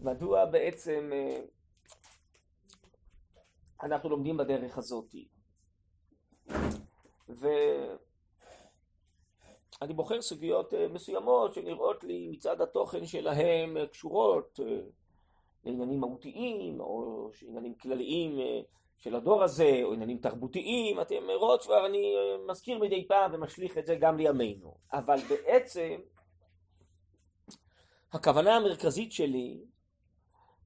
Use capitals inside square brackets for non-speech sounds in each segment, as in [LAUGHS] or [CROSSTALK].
מדוע בעצם אה, אנחנו לומדים בדרך הזאת. ואני בוחר סוגיות אה, מסוימות שנראות לי מצד התוכן שלהם קשורות לעניינים מהותיים או עניינים כלליים של הדור הזה, או עניינים תרבותיים, אתם רואות כבר, אני מזכיר מדי פעם ומשליך את זה גם לימינו. אבל בעצם הכוונה המרכזית שלי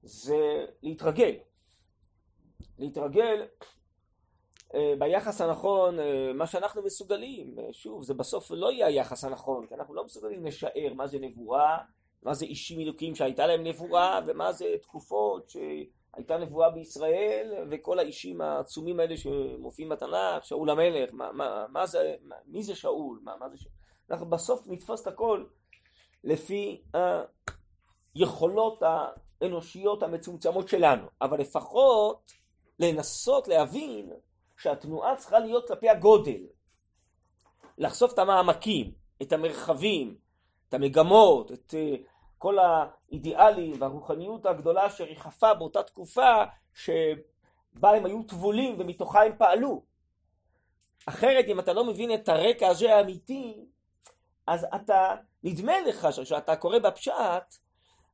זה להתרגל. להתרגל אה, ביחס הנכון, אה, מה שאנחנו מסוגלים. אה, שוב, זה בסוף לא יהיה היחס הנכון, כי אנחנו לא מסוגלים לשער מה זה נבואה, מה זה אישים אלוקים שהייתה להם נבואה, ומה זה תקופות שהייתה נבואה בישראל, וכל האישים העצומים האלה שמופיעים בתנ"ך, שאול המלך, מה, מה, מה זה, מה, מי זה שאול, מה, מה זה שאול. אנחנו בסוף נתפוס את הכל לפי היכולות האנושיות המצומצמות שלנו, אבל לפחות לנסות להבין שהתנועה צריכה להיות כלפי הגודל, לחשוף את המעמקים, את המרחבים, את המגמות, את אה, כל האידיאלים והרוחניות הגדולה שריחפה באותה תקופה שבה הם היו טבולים ומתוכה הם פעלו. אחרת אם אתה לא מבין את הרקע הזה האמיתי, אז אתה, נדמה לך שאתה קורא בפשט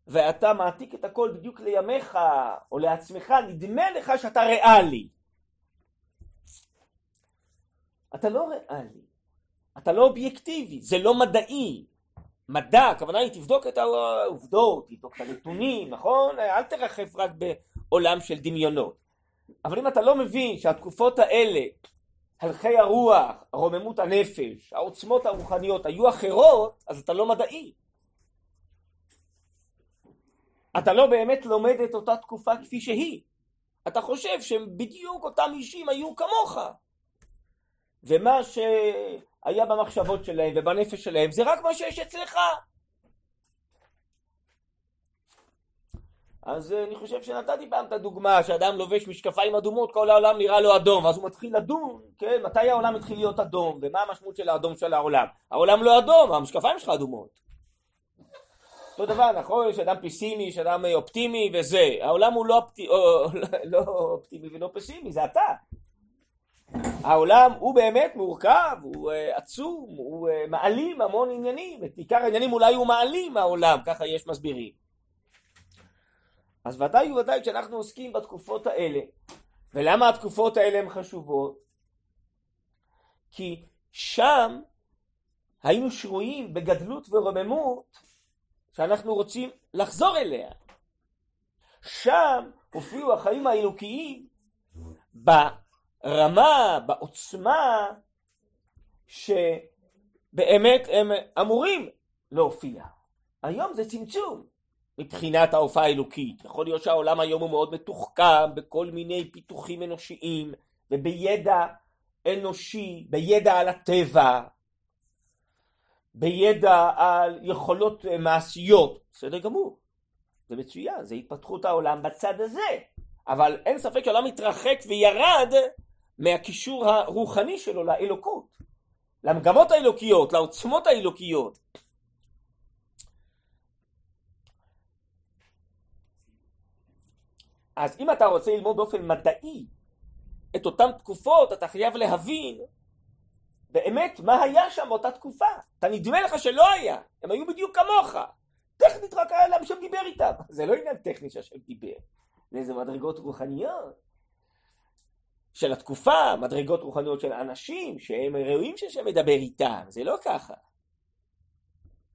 ואתה מעתיק את הכל בדיוק לימיך או לעצמך, נדמה לך שאתה ריאלי. אתה לא ריאלי, אתה לא אובייקטיבי, זה לא מדעי. מדע, הכוונה היא תבדוק את העובדות, תבדוק את הנתונים, נכון? אל תרחף רק בעולם של דמיונות. אבל אם אתה לא מבין שהתקופות האלה, הלכי הרוח, רוממות הנפש, העוצמות הרוחניות היו אחרות, אז אתה לא מדעי. אתה לא באמת לומד את אותה תקופה כפי שהיא. אתה חושב שהם בדיוק אותם אישים היו כמוך. ומה שהיה במחשבות שלהם ובנפש שלהם זה רק מה שיש אצלך. אז אה, אני חושב שנתתי פעם את הדוגמה שאדם לובש משקפיים אדומות כל העולם נראה לו אדום ואז הוא מתחיל לדון, כן, מתי העולם התחיל להיות אדום ומה המשמעות של האדום של העולם העולם לא אדום, המשקפיים שלך אדומות אותו דבר, נכון? יש אדם פסימי, יש אדם אופטימי וזה. העולם הוא לא, אופטי, או, לא אופטימי ולא פסימי, זה אתה. העולם הוא באמת מורכב, הוא uh, עצום, הוא uh, מעלים המון עניינים. את עיקר העניינים אולי הוא מעלים מהעולם, ככה יש מסבירים. אז ודאי וודאי כשאנחנו עוסקים בתקופות האלה, ולמה התקופות האלה הן חשובות? כי שם היינו שרויים בגדלות ורוממות שאנחנו רוצים לחזור אליה. שם הופיעו החיים האלוקיים ברמה, בעוצמה, שבאמת הם אמורים להופיע. היום זה צמצום מבחינת ההופעה האלוקית. יכול להיות שהעולם היום הוא מאוד מתוחכם בכל מיני פיתוחים אנושיים ובידע אנושי, בידע על הטבע, בידע על יכולות אה, מעשיות, בסדר גמור, זה מצוין, זה התפתחות העולם בצד הזה, אבל אין ספק שהעולם התרחק וירד מהקישור הרוחני שלו לאלוקות, למגמות האלוקיות, לעוצמות האלוקיות. אז אם אתה רוצה ללמוד באופן מדעי את אותן תקופות, אתה חייב להבין באמת, מה היה שם באותה תקופה? אתה נדמה לך שלא היה, הם היו בדיוק כמוך. טכנית רק היה להם שם דיבר איתם. זה לא עניין טכני שהשם דיבר, זה איזה מדרגות רוחניות של התקופה, מדרגות רוחניות של אנשים שהם ראויים שהשם מדבר איתם, זה לא ככה.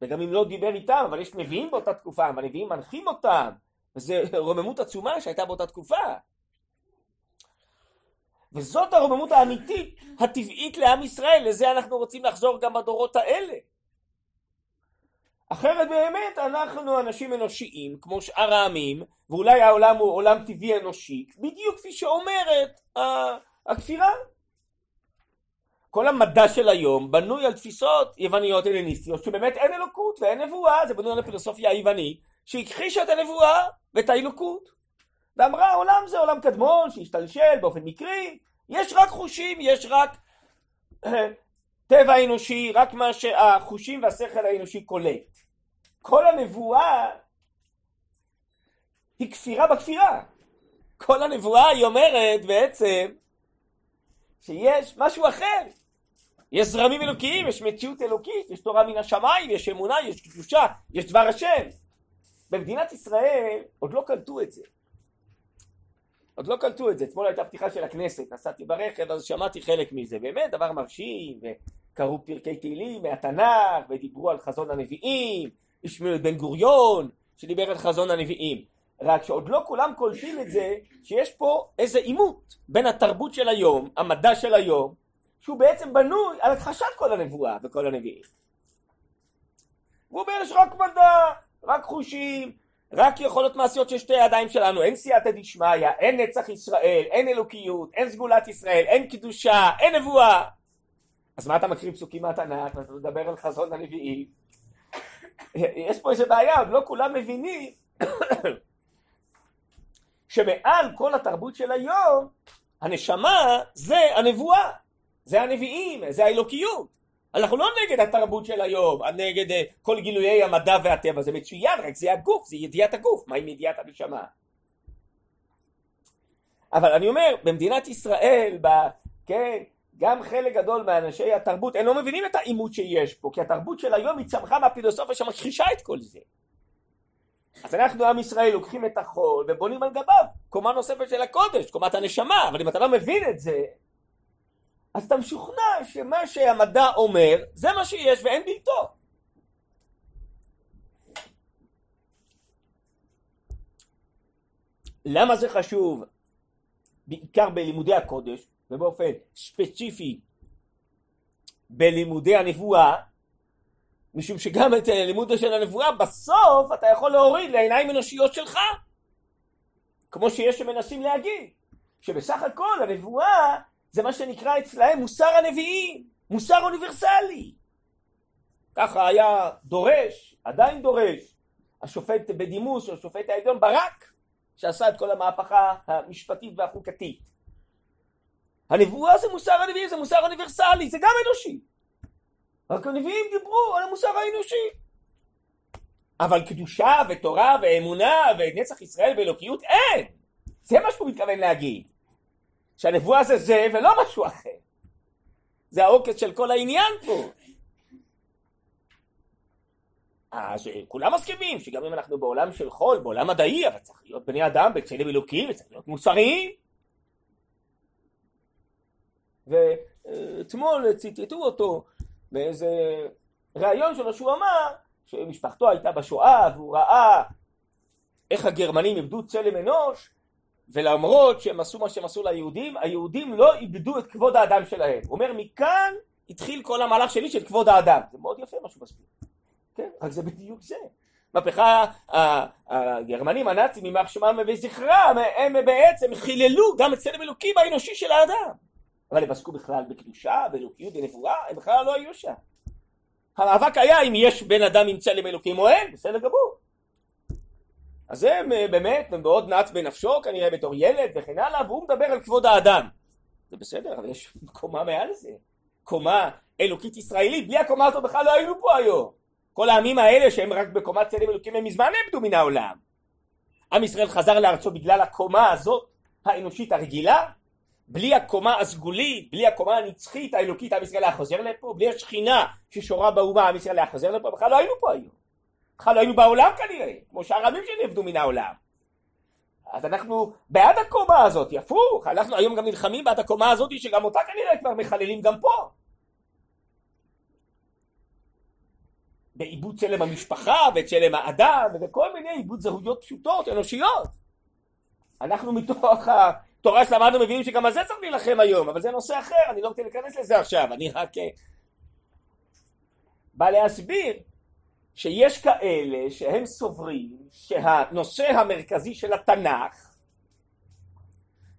וגם אם לא דיבר איתם, אבל יש נביאים באותה תקופה, והנביאים מנחים אותם, וזו רוממות עצומה שהייתה באותה תקופה. וזאת הרוממות האמיתית, הטבעית לעם ישראל, לזה אנחנו רוצים לחזור גם בדורות האלה. אחרת באמת אנחנו אנשים אנושיים, כמו שאר העמים, ואולי העולם הוא עולם טבעי אנושי, בדיוק כפי שאומרת הכפירה. כל המדע של היום בנוי על תפיסות יווניות הלניסטיות, שבאמת אין אלוקות ואין נבואה, זה בנוי על הפילוסופיה היוונית, שהכחישה את הנבואה ואת האלוקות. ואמרה העולם זה עולם קדמון שהשתלשל באופן מקרי, יש רק חושים, יש רק [CLEARS THROAT] טבע אנושי, רק מה שהחושים והשכל האנושי קולט. כל הנבואה היא כפירה בכפירה. כל הנבואה היא אומרת בעצם שיש משהו אחר. יש זרמים אלוקיים, יש מציאות אלוקית, יש תורה מן השמיים, יש אמונה, יש קדושה, יש דבר השם. במדינת ישראל עוד לא קלטו את זה. עוד לא קלטו את זה. אתמול הייתה פתיחה של הכנסת, נסעתי ברכב, אז שמעתי חלק מזה. באמת, דבר מרשים, וקראו פרקי תהילים מהתנ"ך, ודיברו על חזון הנביאים, השמיעו את בן גוריון, שדיבר על חזון הנביאים. רק שעוד לא כולם קולטים את זה, שיש פה איזה עימות בין התרבות של היום, המדע של היום, שהוא בעצם בנוי על הכחשת כל הנבואה וכל הנביאים. הוא אומר יש רק מדע, רק חושים, רק יכולות מעשיות של שתי הידיים שלנו, אין סייעתא דשמיא, אין נצח ישראל, אין אלוקיות, אין סגולת ישראל, אין קדושה, אין נבואה. אז מה אתה מקריא פסוקים מהתנ"ך ואתה מדבר על חזון הנביאים? יש פה איזה בעיה, עוד לא כולם מבינים [COUGHS] שמעל כל התרבות של היום, הנשמה זה הנבואה, זה הנביאים, זה האלוקיות. אנחנו לא נגד התרבות של היום, נגד uh, כל גילויי המדע והטבע, זה מצוין, רק זה הגוף, זה ידיעת הגוף, מה עם ידיעת הנשמה? אבל אני אומר, במדינת ישראל, ב, כן, גם חלק גדול מאנשי התרבות, הם לא מבינים את העימות שיש פה, כי התרבות של היום היא צמחה מהפילוסופיה שמכחישה את כל זה. אז אנחנו עם ישראל לוקחים את החול ובונים על גביו קומה נוספת של הקודש, קומת הנשמה, אבל אם אתה לא מבין את זה, אז אתה משוכנע שמה שהמדע אומר זה מה שיש ואין בלתו. למה זה חשוב? בעיקר בלימודי הקודש ובאופן ספציפי בלימודי הנבואה משום שגם את הלימוד של הנבואה בסוף אתה יכול להוריד לעיניים אנושיות שלך כמו שיש שמנסים להגיד שבסך הכל הנבואה זה מה שנקרא אצלהם מוסר הנביאים מוסר אוניברסלי ככה היה דורש עדיין דורש השופט בדימוס או השופט העליון ברק שעשה את כל המהפכה המשפטית והחוקתית הנבואה זה מוסר הנביאים זה מוסר אוניברסלי זה גם אנושי רק הנביאים דיברו על המוסר האנושי. אבל קדושה ותורה ואמונה ונצח ישראל ואלוקיות אין. זה מה שהוא מתכוון להגיד. שהנבואה זה זה ולא משהו אחר. זה העוקץ של כל העניין פה. אז כולם מסכימים שגם אם אנחנו בעולם של חול, בעולם מדעי, אבל צריך להיות בני אדם בצלם אלוקים וצריך להיות מוסריים. ואתמול ציטטו אותו באיזה ראיון שלו שהוא אמר שמשפחתו הייתה בשואה והוא ראה איך הגרמנים איבדו צלם אנוש ולמרות שהם עשו מה שהם עשו ליהודים, היהודים לא איבדו את כבוד האדם שלהם. הוא אומר מכאן התחיל כל המהלך שלי של כבוד האדם. זה מאוד יפה מה שהוא מסביר. כן, רק זה בדיוק זה. מהפכה הגרמנים הנאצים יימח שמם וזכרם הם בעצם חיללו גם את צלם אלוקים האנושי של האדם. אבל הם עסקו בכלל בקדושה, באלוקיות, בנבואה, הם בכלל לא היו שם. המאבק היה אם יש בן אדם עם צלם אלוקים או אין, בסדר גמור. אז הם אה, באמת מאוד נץ בנפשו כנראה בתור ילד וכן הלאה, והוא מדבר על כבוד האדם. זה בסדר, אבל יש קומה מעל זה. קומה אלוקית ישראלית, בלי הקומה הזאת בכלל לא היינו פה היום. כל העמים האלה שהם רק בקומת צלם אלוקים הם מזמן נאבדו מן העולם. עם ישראל חזר לארצו בגלל הקומה הזאת האנושית הרגילה, בלי הקומה הסגולית, בלי הקומה הנצחית האלוקית, עם ישראל היה חוזר לפה, בלי השכינה ששורה באומה, עם ישראל היה חוזר לפה, בכלל לא היינו פה היום. בכלל לא היינו בעולם כנראה, כמו שאר העמים שנאבדו מן העולם. אז אנחנו בעד הקומה הזאת, הפוך, אנחנו היום גם נלחמים בעד הקומה הזאת שגם אותה כנראה כבר מחללים גם פה. בעיבוד צלם המשפחה וצלם האדם ובכל מיני עיבוד זהויות פשוטות, אנושיות. אנחנו מתוך תורה שלמדנו מבינים שגם על זה צריך להילחם היום, אבל זה נושא אחר, אני לא רוצה להיכנס לזה עכשיו, אני רק אה, בא להסביר שיש כאלה שהם סוברים שהנושא המרכזי של התנ"ך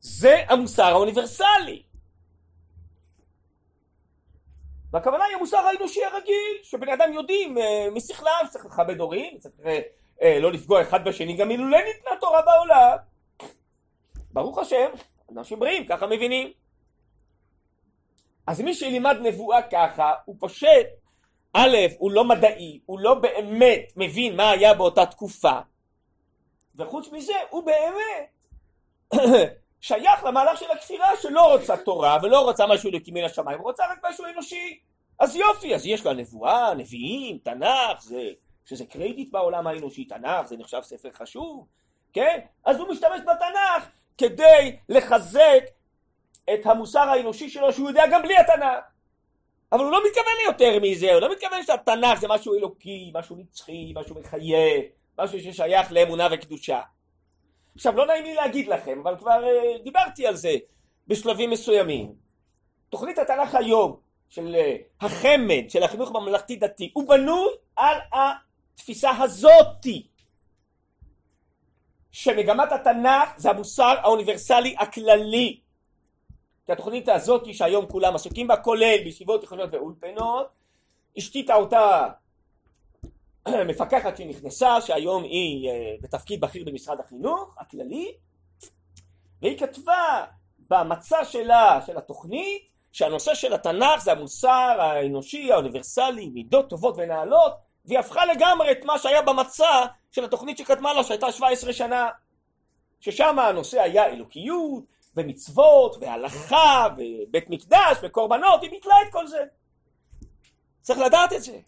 זה המוסר האוניברסלי. והכוונה היא המוסר האנושי הרגיל, שבני אדם יודעים אה, משכלם, צריך לכבד הורים, צריך אה, לא לפגוע אחד בשני, גם אילולא ניתנה תורה בעולם. ברוך השם, אנשים בריאים, ככה מבינים. אז מי שלימד נבואה ככה, הוא פושט, א', הוא לא מדעי, הוא לא באמת מבין מה היה באותה תקופה. וחוץ מזה הוא באמת [CLEARS THROAT] שייך למהלך של הכפירה שלא רוצה תורה ולא רוצה משהו אלוקי מן השמיים, הוא רוצה רק משהו אנושי. אז יופי, אז יש לה נבואה, נביאים, תנ"ך, זה, שזה קרדיט בעולם האנושי, תנ"ך זה נחשב ספר חשוב, כן? אז הוא משתמש בתנ"ך כדי לחזק את המוסר האנושי שלו שהוא יודע גם בלי התנ"ך. אבל הוא לא מתכוון ליותר מזה, הוא לא מתכוון שהתנ"ך זה משהו אלוקי, משהו נצחי, משהו מחייב, משהו ששייך לאמונה וקדושה. עכשיו לא נעים לי להגיד לכם, אבל כבר uh, דיברתי על זה בשלבים מסוימים. תוכנית התנ"ך היום של uh, החמ"ד, של החינוך הממלכתי דתי, הוא בנוי על התפיסה הזאתי שמגמת התנ"ך זה המוסר האוניברסלי הכללי כי התוכנית הזאת שהיום כולם עסוקים בה כולל בישיבות תיכוניות ואולפנות השתיתה אותה [CLEARS THROAT] מפקחת שנכנסה שהיום היא אה, בתפקיד בכיר במשרד החינוך הכללי והיא כתבה במצע שלה של התוכנית שהנושא של התנ"ך זה המוסר האנושי האוניברסלי מידות טובות ונעלות והיא הפכה לגמרי את מה שהיה במצע של התוכנית שקדמה לה שהייתה 17 שנה ששם הנושא היה אלוקיות ומצוות והלכה ובית מקדש וקורבנות היא ביטלה את כל זה. צריך לדעת את זה.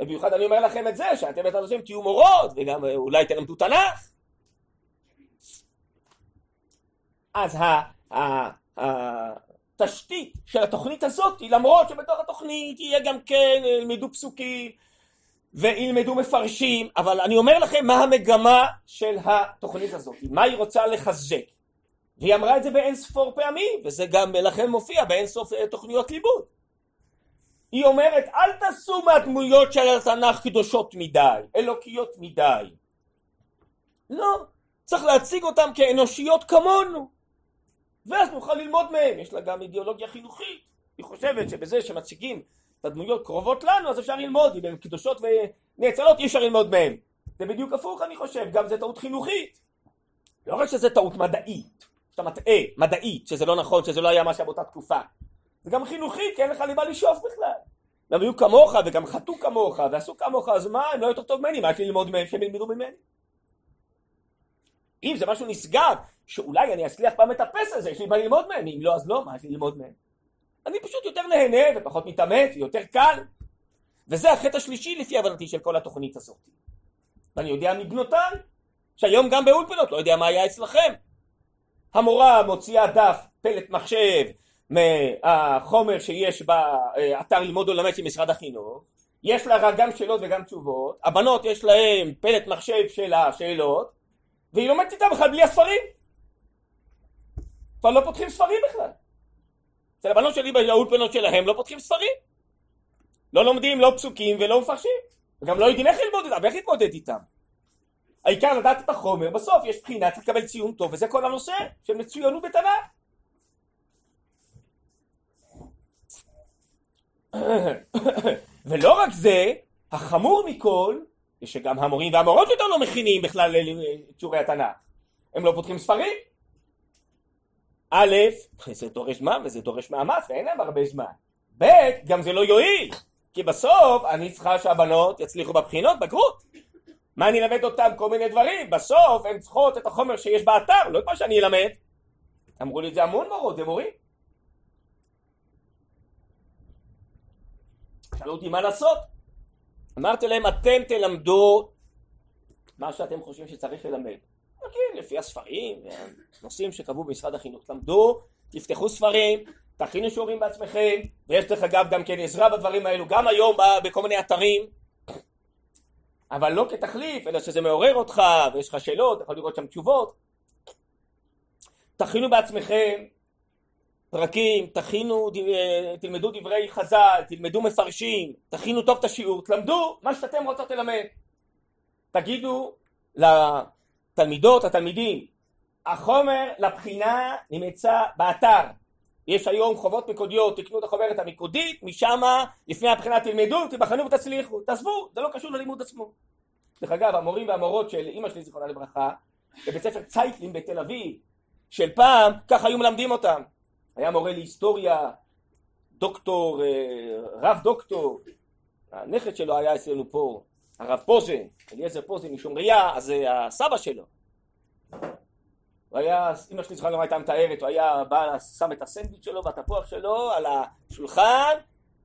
ובמיוחד אני אומר לכם את זה שאתם בעזרת השם תהיו מורות וגם אולי תלמדו תנ"ך. אז התשתית של התוכנית הזאת למרות שבתוך התוכנית יהיה גם כן ילמדו פסוקים וילמדו מפרשים אבל אני אומר לכם מה המגמה של התוכנית הזאת מה היא רוצה לחזק והיא אמרה את זה באין ספור פעמים וזה גם לכם מופיע באין סוף אה, תוכניות לימוד. היא אומרת אל תעשו מהדמויות של התנ"ך קדושות מדי אלוקיות מדי. לא צריך להציג אותם כאנושיות כמונו ואז נוכל ללמוד מהם. יש לה גם אידיאולוגיה חינוכית. היא חושבת שבזה שמציגים את הדמויות קרובות לנו אז אפשר ללמוד אם הן קדושות ונאצלות אי אפשר ללמוד מהן זה בדיוק הפוך אני חושב גם זה טעות חינוכית. לא רק שזה טעות מדעית שאתה מטעה מדעית שזה לא נכון שזה לא היה מה שהיה באותה תקופה. זה גם חינוכית כי אין לך למה לשאוף בכלל. הם היו כמוך וגם חטאו כמוך ועשו כמוך אז מה הם לא יותר טוב ממני מה יש לי ללמוד מהם שהם ילמדו ממני? אם זה משהו נשגב שאולי אני אצליח פעם לטפס על זה יש לי מה ללמוד מהם אם לא אז לא מה יש לי ללמוד מהם? אני פשוט יותר נהנה ופחות מתאמץ ויותר קל. וזה החטא השלישי לפי הבנתי של כל התוכנית הזאת. ואני יודע מבנותיי שהיום גם באולפנות לא יודע מה היה אצלכם המורה מוציאה דף פלט מחשב מהחומר שיש באתר ללמוד ולמד של משרד החינוך. יש לה גם שאלות וגם תשובות. הבנות יש להן פלט מחשב של השאלות והיא לומדת איתה בכלל בלי הספרים. כבר לא פותחים ספרים בכלל. אצל הבנות שלי באולפנות שלהם לא פותחים ספרים. לא לומדים לא פסוקים ולא מפרשים. וגם לא יודעים איך ללמוד איתם ואיך להתמודד איתם העיקר לדעת את החומר בסוף יש בחינה צריך לקבל ציון טוב וזה כל הנושא של מצוינות בתנ"ך ולא רק זה החמור מכל זה שגם המורים והמורות יותר לא מכינים בכלל את שיעורי התנ"ך הם לא פותחים ספרים א', זה דורש זמן וזה דורש מאמץ ואין להם הרבה זמן. ב', גם זה לא יועיל, כי בסוף אני צריכה שהבנות יצליחו בבחינות בגרות. מה אני אלמד אותם? כל מיני דברים. בסוף הן צריכות את החומר שיש באתר, לא את מה שאני אלמד. אמרו לי את זה המון מורות ומורים. שאלו אותי מה לעשות. אמרתי להם אתם תלמדו מה שאתם חושבים שצריך ללמד. כן, לפי הספרים, נושאים שקבעו במשרד החינוך. למדו, תפתחו ספרים, תכינו שיעורים בעצמכם, ויש דרך אגב גם כן עזרה בדברים האלו, גם היום בכל מיני אתרים, אבל לא כתחליף, אלא שזה מעורר אותך, ויש לך שאלות, אתה יכול לראות שם תשובות. תכינו בעצמכם פרקים, תכינו, תלמדו דברי חז"ל, תלמדו מפרשים, תכינו טוב את השיעור, תלמדו מה שאתם רוצות ללמד. תגידו לתלמידות, התלמידים, החומר לבחינה נמצא באתר. יש היום חובות מיקודיות, תקנו את החוברת המיקודית, משם לפני הבחינה תלמדו, תבחנו ותצליחו, תעזבו, זה לא קשור ללימוד עצמו. דרך אגב, המורים והמורות של אימא שלי זיכרונה לברכה, בבית ספר צייטלין בתל אביב, של פעם, ככה היו מלמדים אותם. היה מורה להיסטוריה, דוקטור, אה, רב דוקטור, הנכד שלו היה אצלנו פה, הרב פוזן, אליעזר פוזן משומריה, אז זה הסבא שלו. הוא היה, אמא שלי זכרה לא הייתה מתארת, הוא היה בא, שם את הסנדוויץ' שלו והתפוח שלו על השולחן,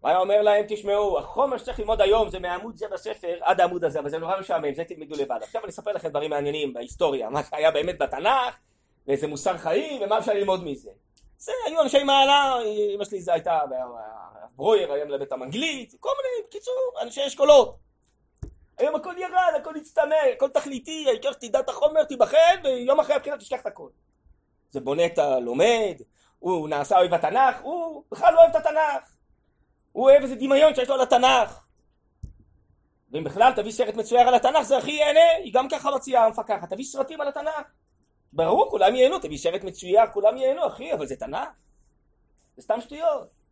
הוא היה אומר להם, תשמעו, החומר שצריך ללמוד היום זה מעמוד זה בספר עד העמוד הזה, אבל זה נורא משעמם, זה תלמדו לבד. עכשיו אני אספר לכם דברים מעניינים בהיסטוריה, מה שהיה באמת בתנ"ך, ואיזה מוסר חיים, ומה אפשר ללמוד מזה. זה, היו אנשי מעלה, אמא שלי זה הייתה, ברויר היה מלמד אותם אנגלית, כל מיני, בקיצור, אנשי אשכולות. היום הכל ירד, הכל הצטמא, הכל תכליתי, העיקר שתדע את החומר, תיבחן, ויום אחרי הבחינה תשכח את הכל. זה בונה את הלומד, הוא נעשה אוהב התנ"ך, הוא בכלל לא אוהב את התנ"ך. הוא אוהב איזה דמיון שיש לו על התנ"ך. ואם בכלל תביא סרט מצויר על התנ"ך זה הכי ייהנה, היא גם ככה מציעה המפקחת, תביא סרטים על התנ"ך. ברור, כולם ייהנו, תביא סרט מצויר, כולם ייהנו, אחי, אבל זה תנ"ך. זה סתם שטויות.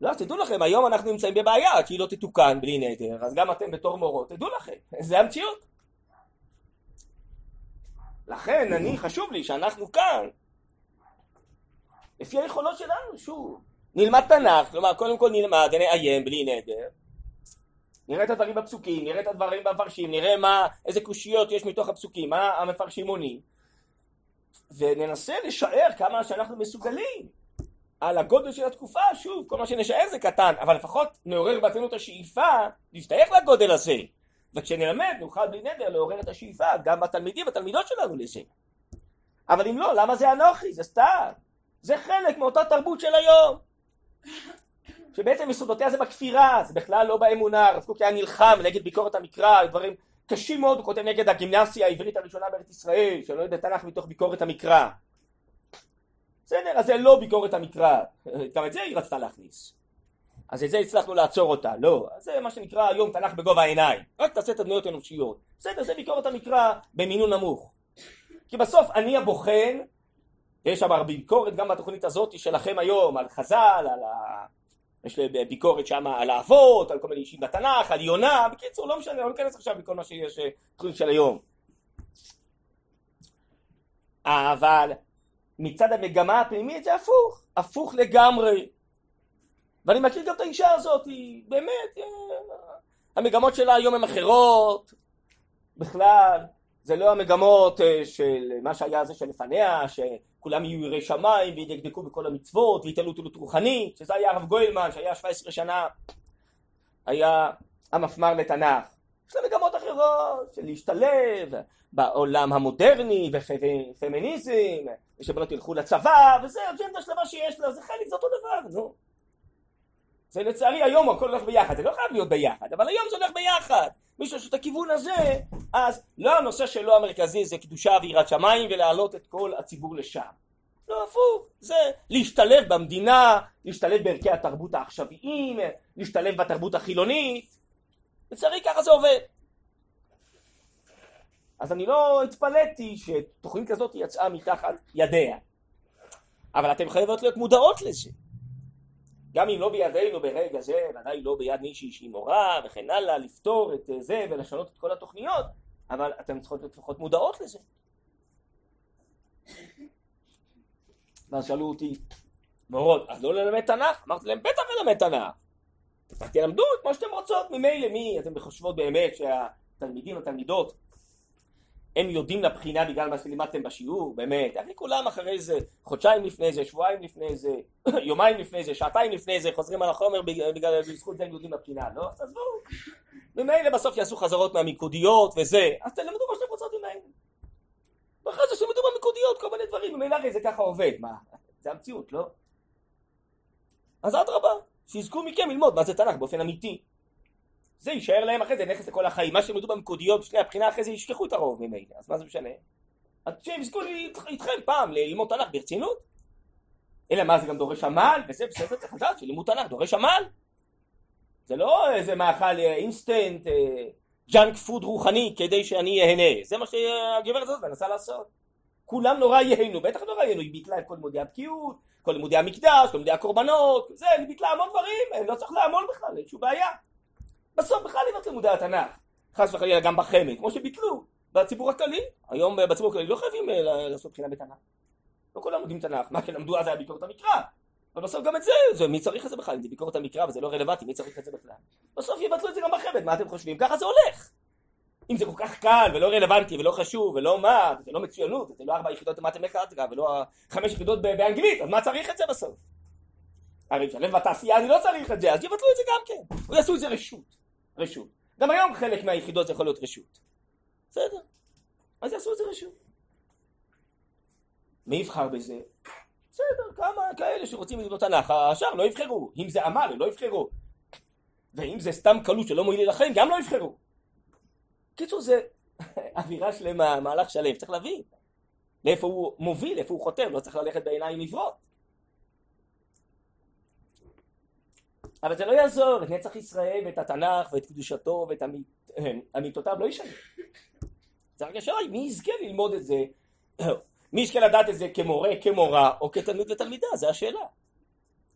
לא, אז תדעו לכם, היום אנחנו נמצאים בבעיה, כי היא לא תתוקן בלי נדר, אז גם אתם בתור מורות, תדעו לכם, [LAUGHS] זה המציאות. לכן, אני, חשוב לי שאנחנו כאן, לפי היכולות שלנו, שוב, נלמד תנ"ך, כלומר, קודם כל נלמד, נעיין בלי נדר, נראה את הדברים בפסוקים, נראה את הדברים במפרשים, נראה מה, איזה קושיות יש מתוך הפסוקים, מה המפרשים עונים, וננסה לשער כמה שאנחנו מסוגלים. על הגודל של התקופה, שוב, כל מה שנשאר זה קטן, אבל לפחות נעורר בעצמנו את השאיפה להשתייך לגודל הזה. וכשנלמד נוכל בלי נדר לעורר את השאיפה גם בתלמידים ובתלמידות שלנו לזה. אבל אם לא, למה זה אנוכי? זה סתם. זה חלק מאותה תרבות של היום. שבעצם יסודותיה זה בכפירה, זה בכלל לא באמונה, הרב קוק היה נלחם נגד ביקורת המקרא, דברים קשים מאוד, הוא כותב נגד הגימנסיה העברית הראשונה בארץ ישראל, שלא יודע תנ"ך מתוך ביקורת המקרא. בסדר, אז זה לא ביקורת המקרא, [LAUGHS] גם את זה היא רצתה להכניס. אז את זה הצלחנו לעצור אותה, לא. זה מה שנקרא היום תנ"ך בגובה העיניים. רק תעשה את הדמויות האנושיות. בסדר, זה ביקורת המקרא במינון נמוך. כי בסוף אני הבוחן, יש שם הרבה ביקורת גם בתוכנית הזאת שלכם היום על חז"ל, על ה... יש ביקורת שם על האבות, על כל מיני אישים בתנ"ך, על יונה, בקיצור, לא משנה, לא ניכנס עכשיו בכל מה שיש בתוכנית של היום. אבל מצד המגמה הפנימית זה הפוך, הפוך לגמרי. ואני מכיר גם את האישה הזאת, היא באמת, אה, המגמות שלה היום הן אחרות, בכלל, זה לא המגמות אה, של מה שהיה זה שלפניה, שכולם יהיו יראי שמיים וידקדקו בכל המצוות ויתעלו תלות רוחנית, שזה היה הרב גוילמן שהיה 17 שנה, היה המפמ"ר לתנ"ך. יש לה מגמות אחרות של להשתלב בעולם המודרני ופמיניזם ושבנות ילכו לצבא וזה אג'נדה שלמה שיש לה זה חלק זה אותו דבר נו. זה לצערי היום הכל הולך ביחד. זה לא חייב להיות ביחד אבל היום זה הולך ביחד. מי שיש את הכיוון הזה אז לא הנושא שלו המרכזי זה קדושה ויראת שמיים ולהעלות את כל הציבור לשם. לא הפוך זה להשתלב במדינה להשתלב בערכי התרבות העכשוויים להשתלב בתרבות החילונית. לצערי ככה זה עובד. אז אני לא התפלאתי שתוכנית כזאת יצאה מתחת ידיה. אבל אתן חייבות להיות מודעות לזה. גם אם לא בידינו ברגע זה, ודאי לא ביד מישהי שהיא מורה וכן הלאה, לפתור את זה ולשנות את כל התוכניות, אבל אתן צריכות להיות לפחות מודעות לזה. ואז שאלו אותי, מורות, אז לא ללמד תנ"ך? אמרתי להם, בטח ללמד תנ"ך. תלמדו את מה שאתם רוצות, ממילא מי אתם חושבות באמת שהתלמידים, התלמידות, הם יודעים לבחינה בגלל מה שלימדתם בשיעור, באמת, הרי כולם אחרי זה, חודשיים לפני זה, שבועיים לפני זה, [CLEARS THROAT] יומיים לפני זה, שעתיים לפני זה, חוזרים על החומר בגלל, בזכות זה הם יודעים לבחינה, לא? אז עזבו, ממילא בסוף יעשו חזרות מהמיקודיות וזה, אז תלמדו מה שאתם רוצות ממילא. ואחרי זה שילמדו במיקודיות כל מיני דברים, ממילא הרי זה ככה עובד, מה, זה המציאות, לא? אז אדרבה. שיזכו מכם ללמוד מה זה תנ"ך באופן אמיתי. זה יישאר להם אחרי זה נכס לכל החיים. מה שהם ידעו במקודיות בשני הבחינה אחרי זה ישכחו את הרוב ממילא, אז מה זה משנה? אז שהם יזכו איתכם פעם ללמוד תנ"ך ברצינות. אלא מה זה גם דורש עמל, וזה בסדר צריך לדעת שלימוד תנ"ך דורש עמל. זה לא איזה מאכל אינסטנט, ג'אנק פוד רוחני כדי שאני אהנה. זה מה שהגברת הזאת מנסה לעשות. כולם נורא ייהנו, בטח נורא ייהנו, היא ביטלה את כל לימודי הבקיאות, כל לימודי המקדש, כל לימודי הקורבנות, זה, היא ביטלה המון דברים, לא צריך לעמול בכלל, אין שום בעיה. בסוף בכלל אין את לימודי התנ"ך, חס וחלילה גם בחמ"ד, כמו שביטלו בציבור הכללי, היום בציבור הכללי לא חייבים אה, לעשות בחינה בתנ"ך. לא כולם לומדים תנ"ך, מה שלמדו אז היה ביקורת המקרא, אבל בסוף גם את זה, זה מי צריך את זה בכלל? אם זה ביקורת המקרא וזה לא רלוונטי, מי צריך את זה בכלל? בסוף יבטלו את זה גם בחמ"ד, מה אתם חושבים? ככה זה הולך. אם זה כל כך קל ולא רלוונטי ולא חשוב ולא מה, וזה לא מצוינות, וזה לא ארבע יחידות במתמטיקה ולא חמש יחידות באנגלית, אז מה צריך את זה בסוף? הרי משלם בתעשייה אני לא צריך את זה, אז יבטלו את זה גם כן. או יעשו את זה רשות. רשות. גם היום חלק מהיחידות יכול להיות רשות. בסדר. אז יעשו את זה רשות. מי יבחר בזה? בסדר, כמה כאלה שרוצים ללמוד תנ"ך, השאר לא יבחרו. אם זה עמל, לא יבחרו. ואם זה סתם קלות שלא מועיל לחיים, גם לא יבחרו. קיצור, זה [LAUGHS] אווירה שלמה, מהלך שלם, צריך להבין. לאיפה הוא מוביל, איפה הוא חותר, לא צריך ללכת בעיניים עיוורות. אבל זה לא יעזור, את נצח ישראל ואת התנ"ך ואת קדושתו ואת אמיתותיו לא ישנה. זה השאלה, מי יזכה ללמוד את זה? מי יזכה לדעת את זה כמורה, כמורה, או כתלמיד ותלמידה, זו השאלה.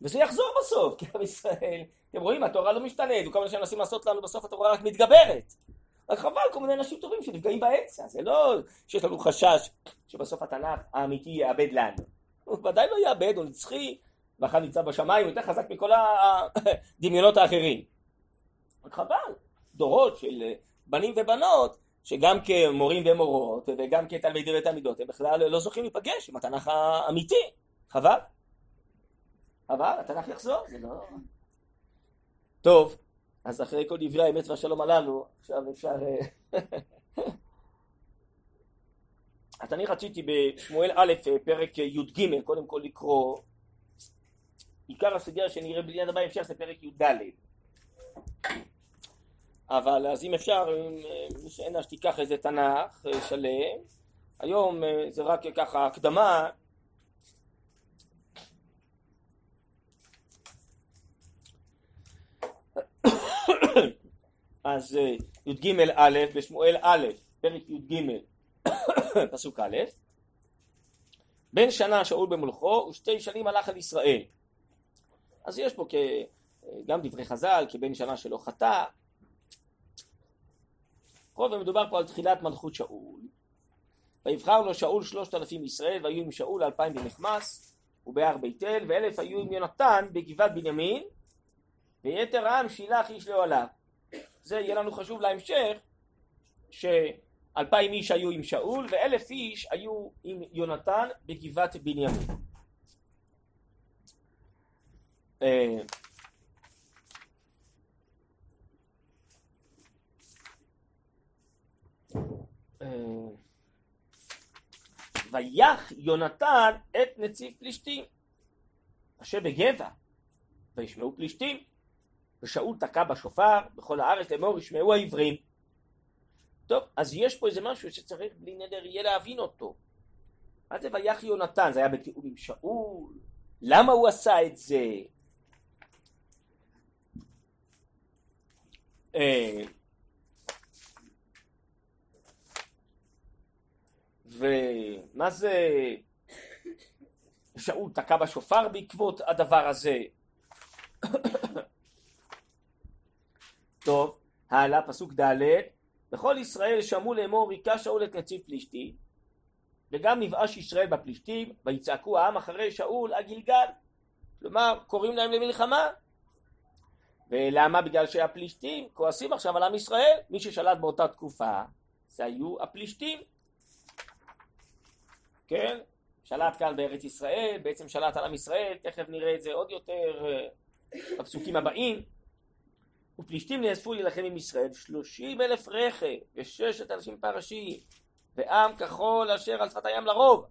וזה יחזור בסוף, כי עם ישראל, אתם רואים, התורה לא משתנית, וכל מה שמנסים לעשות לנו בסוף התורה רק מתגברת. רק חבל כל מיני אנשים טובים שנפגעים באמצע, זה לא שיש לנו חשש שבסוף התנ"ך האמיתי יאבד לנו. הוא ודאי לא יאבד, הוא נצחי, ואחד נמצא בשמיים, יותר חזק מכל הדמיונות האחרים. רק חבל, דורות של בנים ובנות, שגם כמורים ומורות, וגם כתלמידים ותלמידות, הם בכלל לא זוכים להיפגש עם התנ"ך האמיתי. חבל. חבל, התנ"ך יחזור, זה לא... טוב, אז אחרי כל דברי האמת והשלום הללו, עכשיו אפשר... אה, [LAUGHS] אז אני רציתי בשמואל א', פרק י"ג, קודם כל לקרוא עיקר הסוגיה שנראה בלי הבא בהמשך זה פרק י"ד. אבל אז אם אפשר, מי שאין לה שתיקח איזה תנ"ך אה, שלם, היום אה, זה רק ככה הקדמה. אז אה, י"ג א' בשמואל א', פרק י"ג פסוק א', בן שנה שאול במולכו ושתי שנים הלך על ישראל אז יש פה גם דברי חז"ל, כבן שנה שלא חטא. כל ומדובר פה על תחילת מלכות שאול. ויבחר לו שאול שלושת אלפים ישראל, והיו עם שאול אלפיים במחמס ובהר בית אל, ואלף היו עם יונתן בגבעת בנימין, ויתר העם שילח איש לאוהליו. זה יהיה לנו חשוב להמשך, שאלפיים איש היו עם שאול, ואלף איש היו עם יונתן בגבעת בנימין. אה, אה, ויח יונתן את נציב פלישתים אשר בגבע וישמעו פלישתים ושאול תקע בשופר בכל הארץ לאמור ישמעו העברים. טוב אז יש פה איזה משהו שצריך בלי נדר יהיה להבין אותו. מה זה ויח יונתן? זה היה בתיאום עם שאול. למה הוא עשה את זה אה, ומה זה? שאול תקע בשופר בעקבות הדבר הזה? טוב, הלאה, פסוק ד' וכל ישראל שמעו לאמור היכה שאול את נציב פלישתי וגם נבאש ישראל בפלישתים ויצעקו העם אחרי שאול הגלגל. כלומר קוראים להם למלחמה ולמה? בגלל שהפלישתים כועסים עכשיו על עם ישראל, מי ששלט באותה תקופה זה היו הפלישתים, כן? שלט כאן בארץ ישראל, בעצם שלט על עם ישראל, תכף נראה את זה עוד יותר אה, בפסוקים הבאים. ופלישתים נאספו להילחם עם ישראל שלושים אלף רכב וששת אלפים פרשים ועם כחול אשר על שפת הים לרוב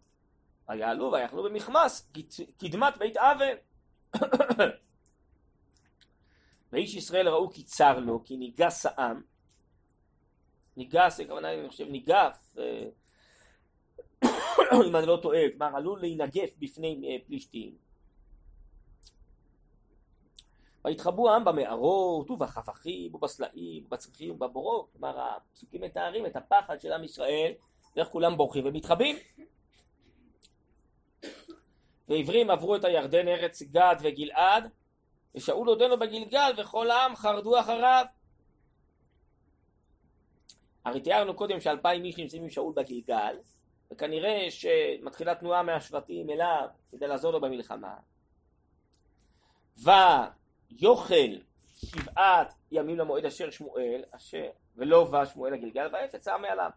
ויעלו ויחנו במכמס קדמת בית אבל ואיש ישראל ראו כי צר לו, כי ניגס העם. ניגס, הכוונה, אני חושב, ניגף, אה, [COUGHS] אם אני לא טועה, כלומר עלול להינגף בפני אה, פלישתים. ויתחבאו העם במערות ובחפכים ובסלעים ובצריחים ובבורות, כלומר הפסוקים מתארים את הפחד של עם ישראל, ואיך כולם בורחים ומתחבאים. ועברים עברו את הירדן ארץ גד וגלעד ושאול עודנו בגלגל וכל העם חרדו אחריו. הרי תיארנו קודם שאלפיים איש נמצאים עם שאול בגלגל, וכנראה שמתחילה תנועה מהשבטים אליו כדי לעזור לו במלחמה. ויוכל שבעת ימים למועד אשר שמואל, אשר, ולא בא שמואל הגלגל, והאפץ העם מעליו.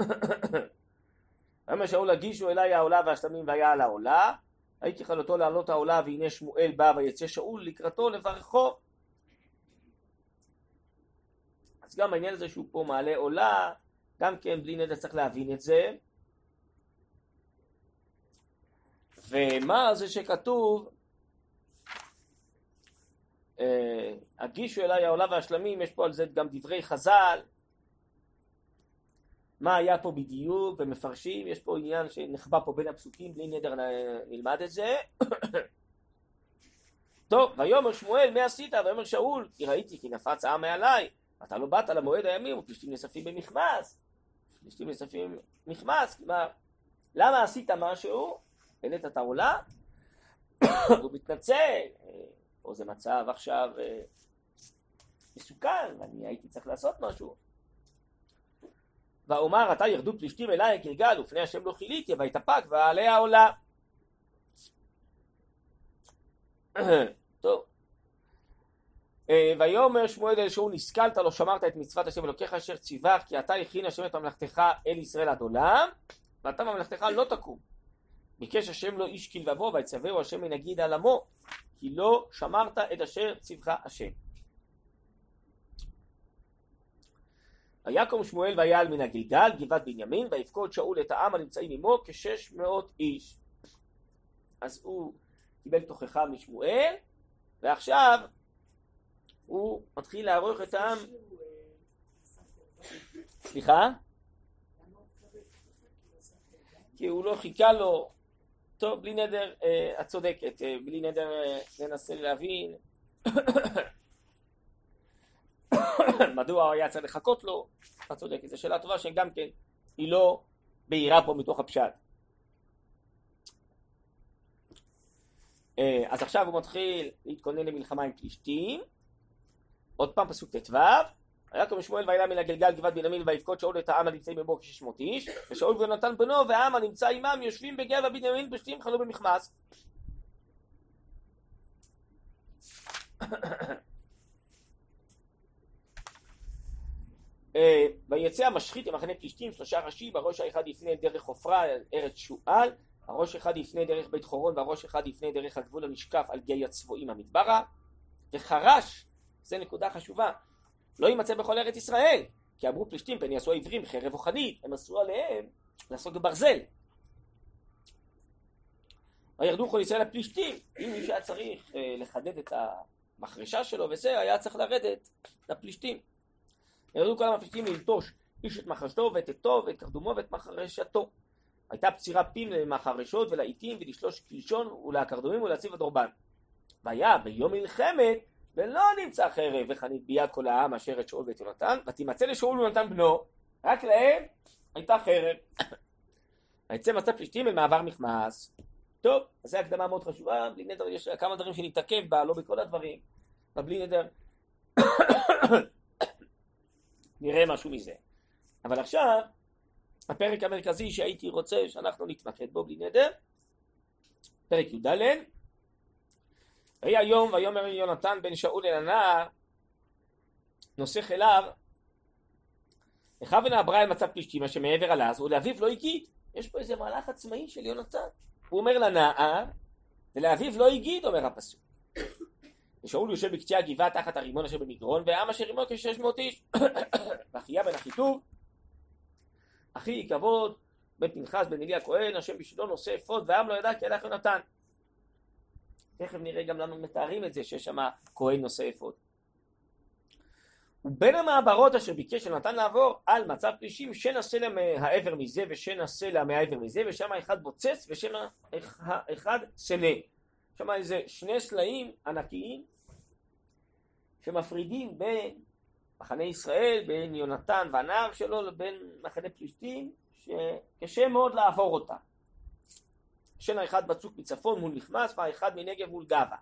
[COUGHS] ויאמר שאול הגישו אליי העולה והשלמים והיה על העולה, הייתי חלותו לעלות העולה והנה שמואל בא ויצא שאול לקראתו לברכו. אז גם העניין הזה שהוא פה מעלה עולה, גם כן בלי נדע צריך להבין את זה. ומה זה שכתוב אה, הגישו אליי העולה והשלמים, יש פה על זה גם דברי חז"ל, מה היה פה בדיוק, ומפרשים, יש פה עניין שנחבא פה בין הפסוקים, בלי נדר נלמד את זה. טוב, ויאמר שמואל, מה עשית? ויאמר שאול, כי ראיתי כי נפץ העם מעליי, אתה לא באת למועד הימים, ופלישתים נאספים במכמס. פלישתים נאספים במכמס, כלומר, למה עשית משהו? העלית את העולה, [COUGHS] הוא מתנצל, פה זה מצב עכשיו אה, מסוכן, ואני הייתי צריך לעשות משהו. ואומר עתה ירדו פלישתים אליי גלגל ופני השם לא חיליתי ויתאפק ועליה עולה. [CLEARS THROAT] טוב. אה, ויאמר שמואל אל שאול נסכלת לא שמרת את מצוות השם אלוקיך אשר ציווך כי אתה הכין השם את ממלכתך אל ישראל עד עולם ואתה ממלכתך לא תקום. ביקש השם לו איש כלבבו ויצווהו השם מנגיד על עמו כי לא שמרת את אשר ציווך השם. ויקום שמואל ויעל מן הגלגל גבעת בנימין ויפקוד שאול את העם הנמצאים עמו כשש מאות איש. אז הוא קיבל תוכחה משמואל ועכשיו הוא מתחיל לערוך את העם סליחה? כי הוא לא חיכה לו טוב, בלי נדר, אה, את צודקת, אה, בלי נדר אה, ננסה להבין [COUGHS] מדוע היה צריך לחכות לו, את צודקת, זו שאלה טובה שגם כן היא לא בהירה פה מתוך הפשט. אה, אז עכשיו הוא מתחיל להתכונן למלחמה עם פלישתים, עוד פעם פסוק ט"ו. ויקום שמואל וילה מן הגלגל גבעת בנימין ויבכות שאול את העם הנמצאים בבוא כשש מאות איש. ושאול ונתן בנו והעם הנמצא עמם יושבים בגבע בנימין פלישתים חלו במכמס [COUGHS] [COUGHS] ויצא המשחית למחנה פלישתים שלושה ראשים הראש האחד יפנה דרך עופרה ארץ שועל הראש אחד יפנה דרך בית חורון והראש אחד יפנה דרך הגבול הנשקף על גיא הצבועים המדברה וחרש זה נקודה חשובה לא יימצא בכל ארץ ישראל. כי אמרו פלישתים פן יעשו העברים חרב או חנית, הם אסרו עליהם לעסוק בברזל. וירדו כל ישראל הפלישתים, אם מישהו היה צריך אה, לחדד את המחרשה שלו וזה, היה צריך לרדת לפלישתים. ירדו כל הפלישתים ללטוש איש את מחרשתו ואת עטו ואת קרדומו ואת מחרשתו. הייתה פצירה פים למחרשות ולעיתים ולשלוש קלשון ולקרדומים ולהציב הדורבן. והיה ביום מלחמת ולא נמצא חרב וחנית ביד כל העם אשר את שאול ואת יונתן, ותימצא לשאול ויונתן בנו, רק להם הייתה חרב. ויצא מצב פלישתים במעבר מכמס. טוב, אז זו הקדמה מאוד חשובה, בלי נדר יש כמה דברים שנתעכב בה, לא בכל הדברים, אבל בלי נדר נראה משהו מזה. אבל עכשיו, הפרק המרכזי שהייתי רוצה שאנחנו נתמקד בו בלי נדר, פרק י"ד ויהי היום ויאמר יונתן בן שאול אל הנער נוסך אליו לכוון העברה אל מצב פלישתים אשר מעבר על אז ולאביו לא הגיד. יש פה איזה מהלך עצמאי של יונתן. הוא אומר לנער ולאביו לא הגיד אומר הפסוק ושאול יושב בקצה הגבעה תחת הרימון אשר במגרון והעם אשר עמו כשש מאות איש [COUGHS] ואחיה בן אחיטוב אחי כבוד בן פנחס בן אלי הכהן השם בשבילו נושא אפוד והעם לא ידע כי הלך יונתן תכף נראה גם למה מתארים את זה שיש שם כהן נושא אפוד. ובין המעברות אשר ביקש שנתן לעבור על מצב פלישים שנעשה להם העבר מזה ושנעשה להם העבר מזה ושם האחד בוצץ ושם האחד סנה. שם איזה שני סלעים ענקיים שמפרידים בין מחנה ישראל, בין יונתן והנער שלו לבין מחנה פלישתים שקשה מאוד לעבור אותם. שן האחד בצוק מצפון מול מכמס והאחד מנגב מול גבה.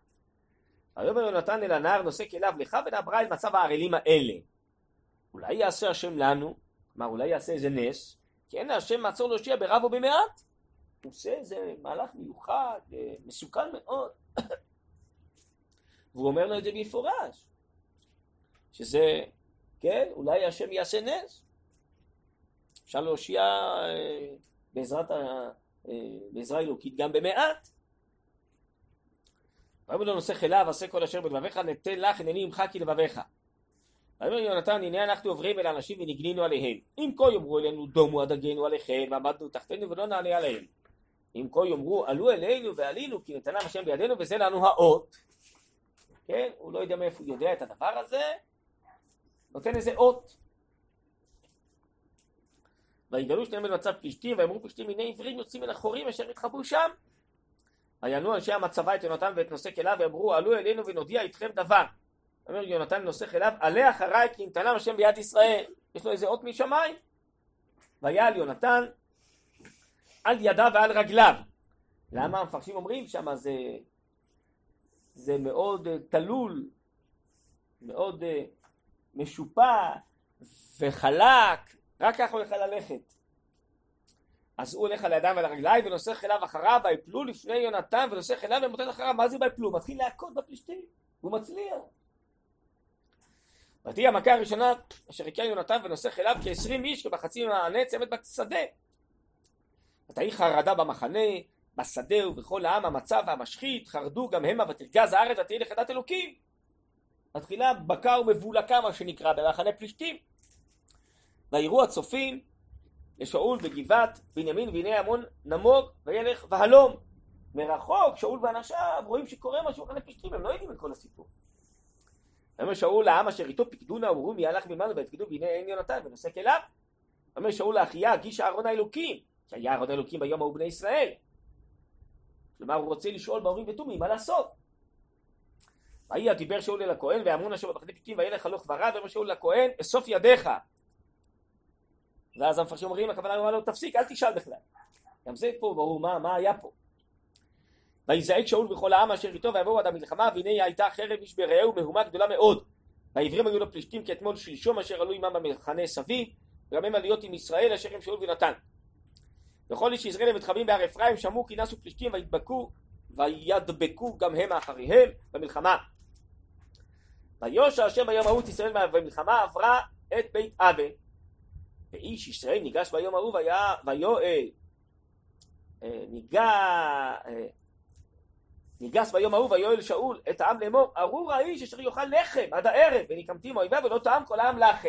ויאמר יונתן אל הנער נושא כליו לך ונעברה אל מצב הערלים האלה. אולי יעשה השם לנו, כלומר אולי יעשה איזה נס, כי אין להשם מעצור להושיע ברב או במעט. הוא עושה איזה מהלך מיוחד, אה, מסוכן מאוד. [COUGHS] והוא אומר לו את זה במפורש, שזה, כן, אולי השם יעשה נס. אפשר להושיע אה, בעזרת, ה, אה, בעזרה אלוקית גם במעט. ויאמר לו חילה ועשה כל אשר בלבביך נתן לך הנני עמך כי לבביך. ויאמר יונתן הנה אנחנו עוברים אל האנשים ונגנינו עליהם אם כה יאמרו אלינו דומו הדגנו עליכם ועמדנו תחתינו ולא נעלה עליהם אם כה יאמרו עלו אלינו ועלינו כי נתנם השם בידינו וזה לנו האות. כן? הוא לא יודע מאיפה הוא יודע את הדבר הזה. נותן איזה אות. ויגלו שניהם במצב פלישתים ויאמרו פלישתים הנה עברים יוצאים מן החורים אשר התחבאו שם ויענו אנשי המצבה את יונתן ואת נושא כליו ואמרו עלו אלינו ונודיע איתכם דבר אומר יונתן נוסך אליו, עלה אחריי כי נתנם השם ביד ישראל. יש לו איזה אות משמיים. ויעל יונתן על ידיו ועל רגליו. למה המפרשים אומרים שם זה, זה מאוד uh, תלול, מאוד uh, משופע וחלק, רק ככה הוא יכול ללכת. אז הוא הולך על הידיים ועל הרגליים ונוסך אליו אחריו ויפלו לפני יונתן ונוסך אליו ומוטט אחריו מה זה ויפלו? מתחיל להכות בפלישתים והוא מצליח ותהי המכה הראשונה אשר הכה יונתן ונוסך אליו כעשרים איש ובחצי מהענה צמד בשדה. ותהי חרדה במחנה, בשדה ובכל העם המצב והמשחית, חרדו גם המה ותרגז הארץ ותהי לחדת אלוקים. מתחילה בקע ומבולקה מה שנקרא במחנה פלישתים. ויראו הצופים לשאול בגבעת בנימין והנה המון נמוג וילך והלום. מרחוק שאול ואנשיו רואים שקורה משהו במחנה פלישתים הם לא יודעים את כל הסיפור. ויאמר שאול לעם אשר איתו פיקדו נאורו מי הלך ממנו ויפקדו והנה אין יונתן ונוסק אליו. ויאמר שאול לאחיה הגיש אהרון האלוקים כי היה אהרון האלוקים ביום ההוא בני ישראל. כלומר הוא רוצה לשאול באורים ותומים מה לעשות. ויהי דיבר שאול אל הכהן ואמרון אשר במחנה פליטים וילך הלוך ורד ואומר שאול לכהן אסוף ידיך. ואז המפרשים אומרים הכוונה אמרה לו תפסיק אל תשאל בכלל. גם זה פה ברור מה, מה היה פה. ויזעק שאול וכל העם אשר איתו ויבואו עד המלחמה והנה הייתה חרב איש ברעהו מהומה גדולה מאוד והעברים היו לפלישתים כאתמול שלשום אשר עלו עמם במחנה סביב וגם הם עליות עם ישראל אשר עם שאול ונתן וכל איש ישראל המתחבאים בהר אפרים שמעו כי נסו פלישתים וידבקו וידבקו גם הם אחריהם במלחמה. ויושע השם ביום ההוא את ישראל במלחמה עברה את בית אבן ואיש ישראל ניגש ביום ההוא ויואל אה, אה, ניגס ביום ההוא ויואל שאול את העם לאמור ארור האיש אשר יאכל לחם עד הערב ונקמתי מאויביו ולא טעם כל העם לחם.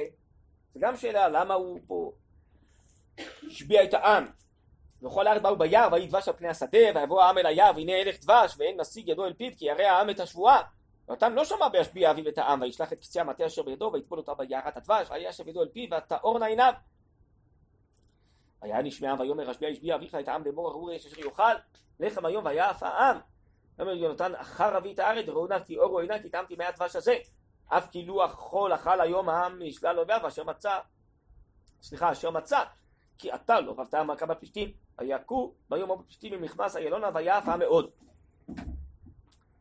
זה גם שאלה למה הוא פה השביע את העם וכל הארץ באו ביער ויהי דבש על פני השדה ויבוא העם אל היער והנה הלך דבש ואין נשיג ידו אל פיו כי ירא העם את השבועה. ואותם לא שמע בהשביע אביו את העם וישלח את קצה המטה אשר בידו ויטבול אותה ביערת הדבש והיה אשר ידו אל פיו ותאורנה עיניו. והיה נשמע ויאמר השביע השביע אביך את העם לאמור ארור האיש אשר יאכל לחם היום ויעף העם. אומר יונתן אחר אבי את הארץ וראו נא כי אורו עינה כי טעמתי מהדבש הזה. אף כאילו החול אכל היום העם משלל אויביו אשר מצא סליחה אשר מצא כי אתה לא רבת המכה בפלישתים ויכו ביום ההוא בפלישתים ממכמס איילונה ויעף העם מאוד.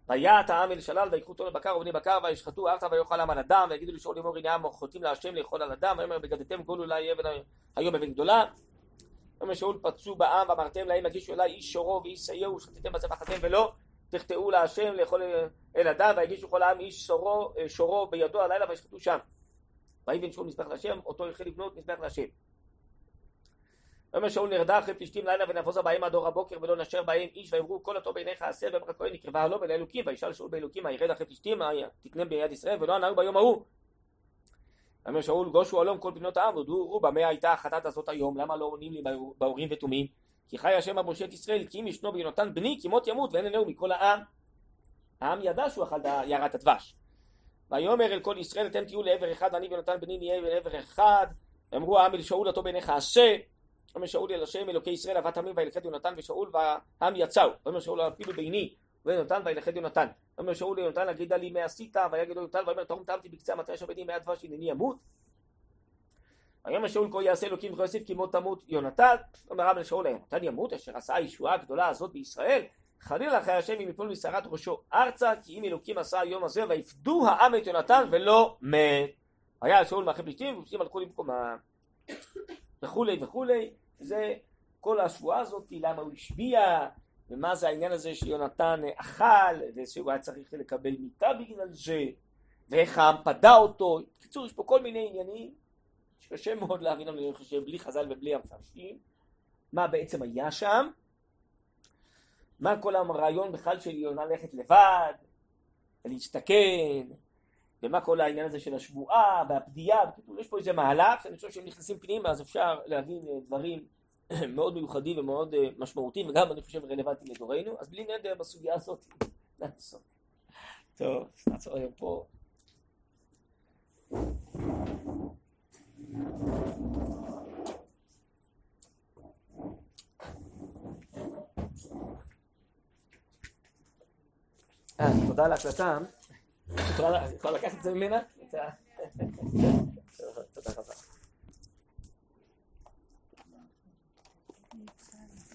ויעט העם אל שלל ויקחו תון בקר ובני בקר וישחטו ארצה ויאכל העם על הדם ויגידו לשאול לאמור הנה העם חוטאים להשם לאכול על הדם. ויאמר בגדתם גולו אולי אבן היום אבן גדולה. ויאמר שאול פצו בעם ואמרתם להם הגישו אליי איש שורו ואיש שעיר ושחטאתם בצבחתם ולא תחטאו להשם לאכול אל הדם. ויגישו כל העם איש שורו, אה, שורו בידו הלילה וישחטו שם. ויבן שאול מזבח להשם אותו החל לבנות מזבח להשם ויאמר שאול נרדה אחרי פלישתים לילה ונפוזה בהם עד אור הבוקר ולא נשר בהם איש ויאמרו כל אותו בעיניך עשה ואמר הכהן נקרבה הלא ולאלוקים וישאל שאול באלוקים הירד אחרי פלישתים תקנה ביד ישראל ולא ענהו ביום ההוא? ויאמר שאול גושו אלום כל בנות העם ודורו במה הייתה החטאת הזאת היום? למה לא עונים לי באורים ותומים? כי חי השם את ישראל כי אם ישנו ביונתן בני כי מות ימות ואין עיניהו מכל העם. העם ידע שהוא אכל יערת הדבש. ויאמר אל כל ישראל אתם תהיו לעבר אחד ואני ויונתן בני נהיה לעבר אחד. ואמרו העם אל שאול אותו בעיניך עשה אומר שאול אל השם אלוקי ישראל אהבת עמים וילכד יונתן ושאול והעם יצאו. ואומר שאול אפילו ביני ויונתן וילכד יונתן אומר שאול ליונתן אגידה לי מה עשית ויגיד יונתן ואומר תרום טעמתי בקצה אשר ביני מעט דבש הנני ימות ויאמר שאול כה יעשה אלוקים וכה יוסיף כי מות תמות יונתן אומר רב לשאול יונתן ימות אשר עשה הישועה הגדולה הזאת בישראל? חלילה אחרי השם אם יפול משערת ראשו ארצה כי אם אלוקים עשה היום הזה ויפדו העם את יונתן ולא מת היה שאול מאחרי פלישתים ופלישתים הלכו למקומה וכולי וכולי זה כל השבועה הזאת למה הוא השביע ומה זה העניין הזה שיונתן אכל, ושהוא היה צריך לקבל מיטה בגלל זה, ואיך העם פדה אותו. בקיצור, יש פה כל מיני עניינים. שקשה מאוד להבין, אני חושב, בלי חז"ל ובלי המפרשים, מה בעצם היה שם, מה כל הרעיון בכלל של יונה ללכת לבד, להסתכן, ומה כל העניין הזה של השבועה והפדיעה, בקיצור, יש פה איזה מהלך, שאני חושב שהם נכנסים פנימה, אז אפשר להבין דברים [COUGHS] מאוד מיוחדים ומאוד משמעותיים, וגם אני חושב רלוונטיים לדורנו, אז בלי נדר בסוגיה הזאת נעצור. טוב, נעצור היום פה. תודה על ההקלטה. את יכולה לקחת את זה ממנה? [LAUGHS] תודה רבה.